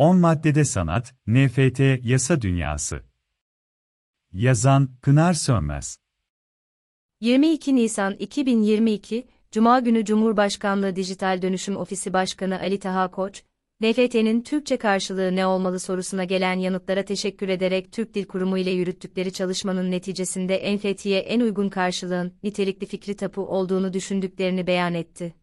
10 maddede sanat, NFT yasa dünyası. Yazan Pınar Sönmez 22 Nisan 2022 Cuma günü Cumhurbaşkanlığı Dijital Dönüşüm Ofisi Başkanı Ali Taha Koç, NFT'nin Türkçe karşılığı ne olmalı sorusuna gelen yanıtlara teşekkür ederek Türk Dil Kurumu ile yürüttükleri çalışmanın neticesinde NFT'ye en uygun karşılığın nitelikli fikri tapu olduğunu düşündüklerini beyan etti.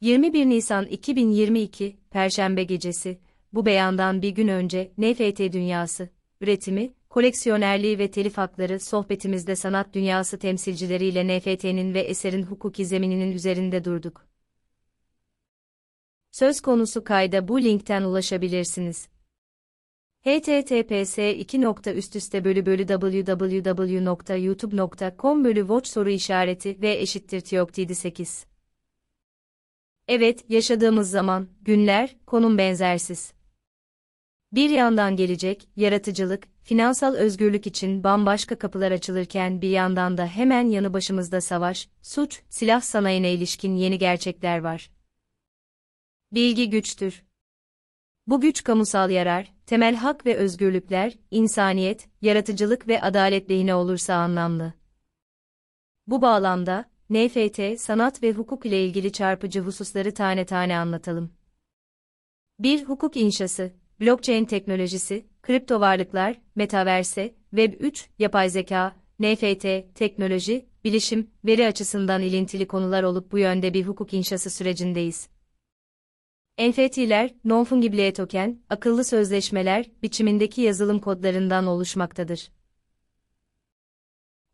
21 Nisan 2022 Perşembe gecesi bu beyandan bir gün önce NFT dünyası, üretimi, koleksiyonerliği ve telif hakları sohbetimizde sanat dünyası temsilcileriyle NFT'nin ve eserin hukuki zemininin üzerinde durduk. Söz konusu kayda bu linkten ulaşabilirsiniz. https 2. bölü bölü www.youtube.com bölü watch soru işareti ve eşittir tiyok 8 Evet, yaşadığımız zaman, günler, konum benzersiz. Bir yandan gelecek, yaratıcılık, finansal özgürlük için bambaşka kapılar açılırken bir yandan da hemen yanı başımızda savaş, suç, silah sanayine ilişkin yeni gerçekler var. Bilgi güçtür. Bu güç kamusal yarar, temel hak ve özgürlükler, insaniyet, yaratıcılık ve adalet lehine olursa anlamlı. Bu bağlamda, NFT, sanat ve hukuk ile ilgili çarpıcı hususları tane tane anlatalım. 1. Hukuk inşası, blockchain teknolojisi, kripto varlıklar, metaverse, Web 3, yapay zeka, NFT, teknoloji, bilişim, veri açısından ilintili konular olup bu yönde bir hukuk inşası sürecindeyiz. NFT'ler, non-fungible token, akıllı sözleşmeler, biçimindeki yazılım kodlarından oluşmaktadır.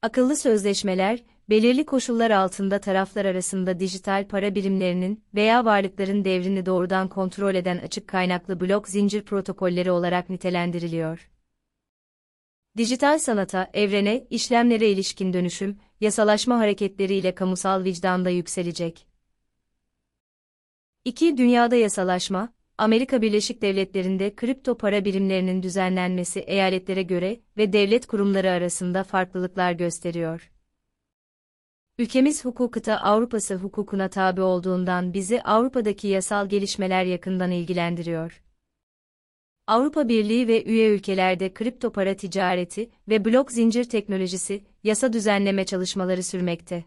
Akıllı sözleşmeler, belirli koşullar altında taraflar arasında dijital para birimlerinin veya varlıkların devrini doğrudan kontrol eden açık kaynaklı blok zincir protokolleri olarak nitelendiriliyor. Dijital sanata, evrene, işlemlere ilişkin dönüşüm, yasalaşma hareketleriyle kamusal vicdanda yükselecek. 2. Dünyada yasalaşma, Amerika Birleşik Devletleri'nde kripto para birimlerinin düzenlenmesi eyaletlere göre ve devlet kurumları arasında farklılıklar gösteriyor. Ülkemiz hukukıta Avrupa'sı hukukuna tabi olduğundan bizi Avrupa'daki yasal gelişmeler yakından ilgilendiriyor. Avrupa Birliği ve üye ülkelerde kripto para ticareti ve blok zincir teknolojisi, yasa düzenleme çalışmaları sürmekte.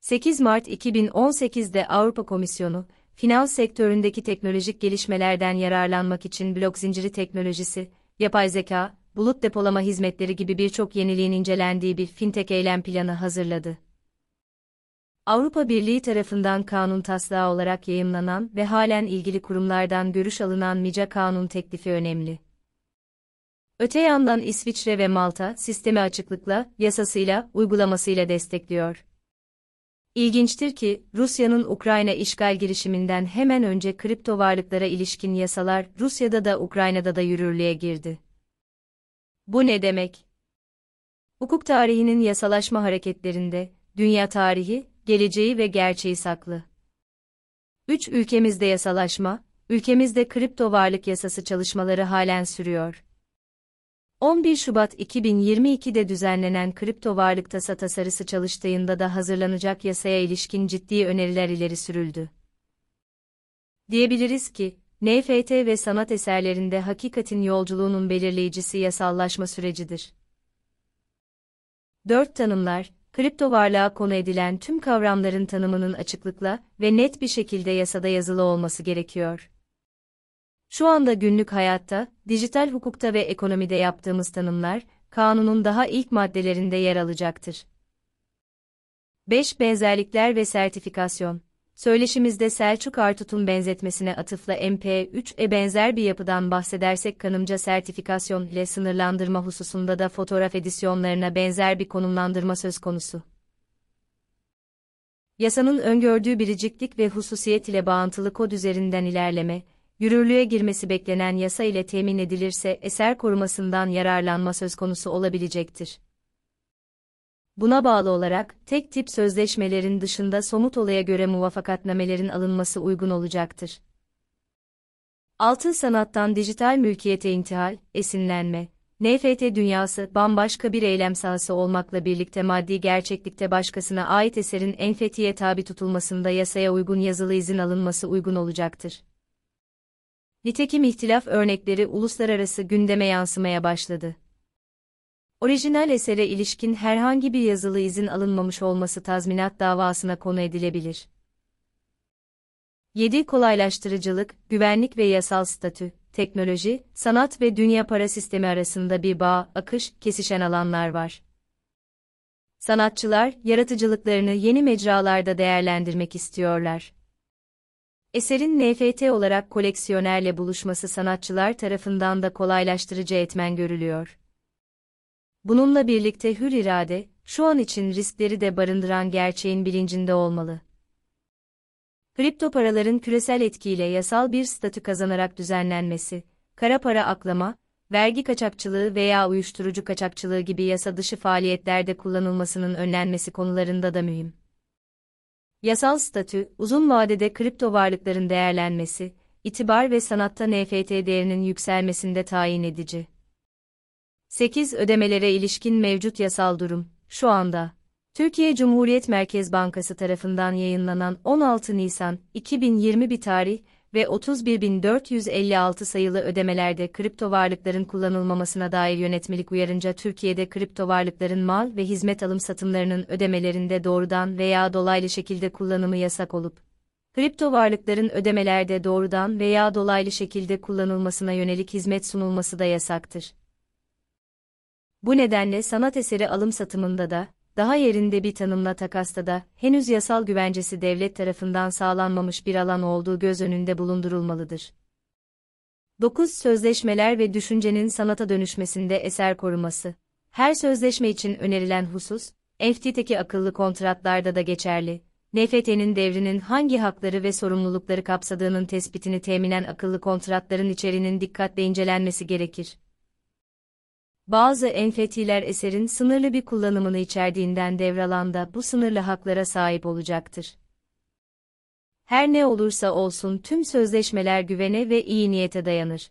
8 Mart 2018'de Avrupa Komisyonu, finans sektöründeki teknolojik gelişmelerden yararlanmak için blok zinciri teknolojisi, yapay zeka, bulut depolama hizmetleri gibi birçok yeniliğin incelendiği bir fintech eylem planı hazırladı. Avrupa Birliği tarafından kanun taslağı olarak yayımlanan ve halen ilgili kurumlardan görüş alınan MICA kanun teklifi önemli. Öte yandan İsviçre ve Malta sistemi açıklıkla, yasasıyla, uygulamasıyla destekliyor. İlginçtir ki, Rusya'nın Ukrayna işgal girişiminden hemen önce kripto varlıklara ilişkin yasalar Rusya'da da Ukrayna'da da yürürlüğe girdi. Bu ne demek? Hukuk tarihinin yasalaşma hareketlerinde, dünya tarihi, geleceği ve gerçeği saklı. 3. Ülkemizde yasalaşma, ülkemizde kripto varlık yasası çalışmaları halen sürüyor. 11 Şubat 2022'de düzenlenen kripto varlık tasa tasarısı çalıştayında da hazırlanacak yasaya ilişkin ciddi öneriler ileri sürüldü. Diyebiliriz ki, NFT ve sanat eserlerinde hakikatin yolculuğunun belirleyicisi yasallaşma sürecidir. 4 tanımlar, kripto varlığa konu edilen tüm kavramların tanımının açıklıkla ve net bir şekilde yasada yazılı olması gerekiyor. Şu anda günlük hayatta, dijital hukukta ve ekonomide yaptığımız tanımlar, kanunun daha ilk maddelerinde yer alacaktır. 5. Benzerlikler ve sertifikasyon Söyleşimizde Selçuk Artut'un benzetmesine atıfla MP3'e benzer bir yapıdan bahsedersek kanımca sertifikasyon ile sınırlandırma hususunda da fotoğraf edisyonlarına benzer bir konumlandırma söz konusu. Yasanın öngördüğü biriciklik ve hususiyet ile bağıntılı kod üzerinden ilerleme, yürürlüğe girmesi beklenen yasa ile temin edilirse eser korumasından yararlanma söz konusu olabilecektir. Buna bağlı olarak, tek tip sözleşmelerin dışında somut olaya göre muvafakatnamelerin alınması uygun olacaktır. Altın sanattan dijital mülkiyete intihal, esinlenme, NFT dünyası bambaşka bir eylem sahası olmakla birlikte maddi gerçeklikte başkasına ait eserin enfetiye tabi tutulmasında yasaya uygun yazılı izin alınması uygun olacaktır. Nitekim ihtilaf örnekleri uluslararası gündeme yansımaya başladı. Orijinal esere ilişkin herhangi bir yazılı izin alınmamış olması tazminat davasına konu edilebilir. 7. Kolaylaştırıcılık, güvenlik ve yasal statü, teknoloji, sanat ve dünya para sistemi arasında bir bağ, akış, kesişen alanlar var. Sanatçılar, yaratıcılıklarını yeni mecralarda değerlendirmek istiyorlar. Eserin NFT olarak koleksiyonerle buluşması sanatçılar tarafından da kolaylaştırıcı etmen görülüyor. Bununla birlikte hür irade, şu an için riskleri de barındıran gerçeğin bilincinde olmalı. Kripto paraların küresel etkiyle yasal bir statü kazanarak düzenlenmesi, kara para aklama, vergi kaçakçılığı veya uyuşturucu kaçakçılığı gibi yasa dışı faaliyetlerde kullanılmasının önlenmesi konularında da mühim. Yasal statü, uzun vadede kripto varlıkların değerlenmesi, itibar ve sanatta NFT değerinin yükselmesinde tayin edici. 8. Ödemelere ilişkin mevcut yasal durum, şu anda. Türkiye Cumhuriyet Merkez Bankası tarafından yayınlanan 16 Nisan 2021 tarih ve 31.456 sayılı ödemelerde kripto varlıkların kullanılmamasına dair yönetmelik uyarınca Türkiye'de kripto varlıkların mal ve hizmet alım satımlarının ödemelerinde doğrudan veya dolaylı şekilde kullanımı yasak olup, kripto varlıkların ödemelerde doğrudan veya dolaylı şekilde kullanılmasına yönelik hizmet sunulması da yasaktır. Bu nedenle sanat eseri alım satımında da, daha yerinde bir tanımla takasta da, henüz yasal güvencesi devlet tarafından sağlanmamış bir alan olduğu göz önünde bulundurulmalıdır. 9. Sözleşmeler ve düşüncenin sanata dönüşmesinde eser koruması. Her sözleşme için önerilen husus, NFT'deki akıllı kontratlarda da geçerli. NFT'nin devrinin hangi hakları ve sorumlulukları kapsadığının tespitini teminen akıllı kontratların içeriğinin dikkatle incelenmesi gerekir. Bazı enfetiler eserin sınırlı bir kullanımını içerdiğinden devralanda bu sınırlı haklara sahip olacaktır. Her ne olursa olsun tüm sözleşmeler güvene ve iyi niyete dayanır.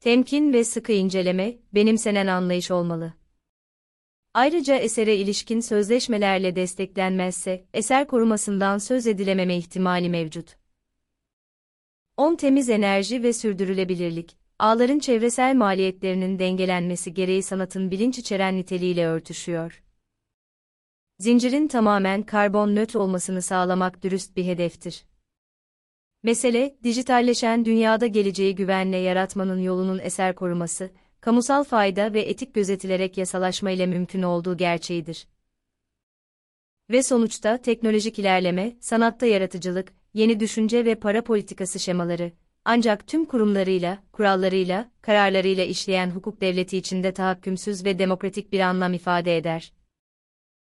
Temkin ve sıkı inceleme, benimsenen anlayış olmalı. Ayrıca esere ilişkin sözleşmelerle desteklenmezse, eser korumasından söz edilememe ihtimali mevcut. 10 Temiz enerji ve sürdürülebilirlik ağların çevresel maliyetlerinin dengelenmesi gereği sanatın bilinç içeren niteliğiyle örtüşüyor. Zincirin tamamen karbon nötr olmasını sağlamak dürüst bir hedeftir. Mesele, dijitalleşen dünyada geleceği güvenle yaratmanın yolunun eser koruması, kamusal fayda ve etik gözetilerek yasalaşma ile mümkün olduğu gerçeğidir. Ve sonuçta teknolojik ilerleme, sanatta yaratıcılık, yeni düşünce ve para politikası şemaları, ancak tüm kurumlarıyla, kurallarıyla, kararlarıyla işleyen hukuk devleti içinde tahakkümsüz ve demokratik bir anlam ifade eder.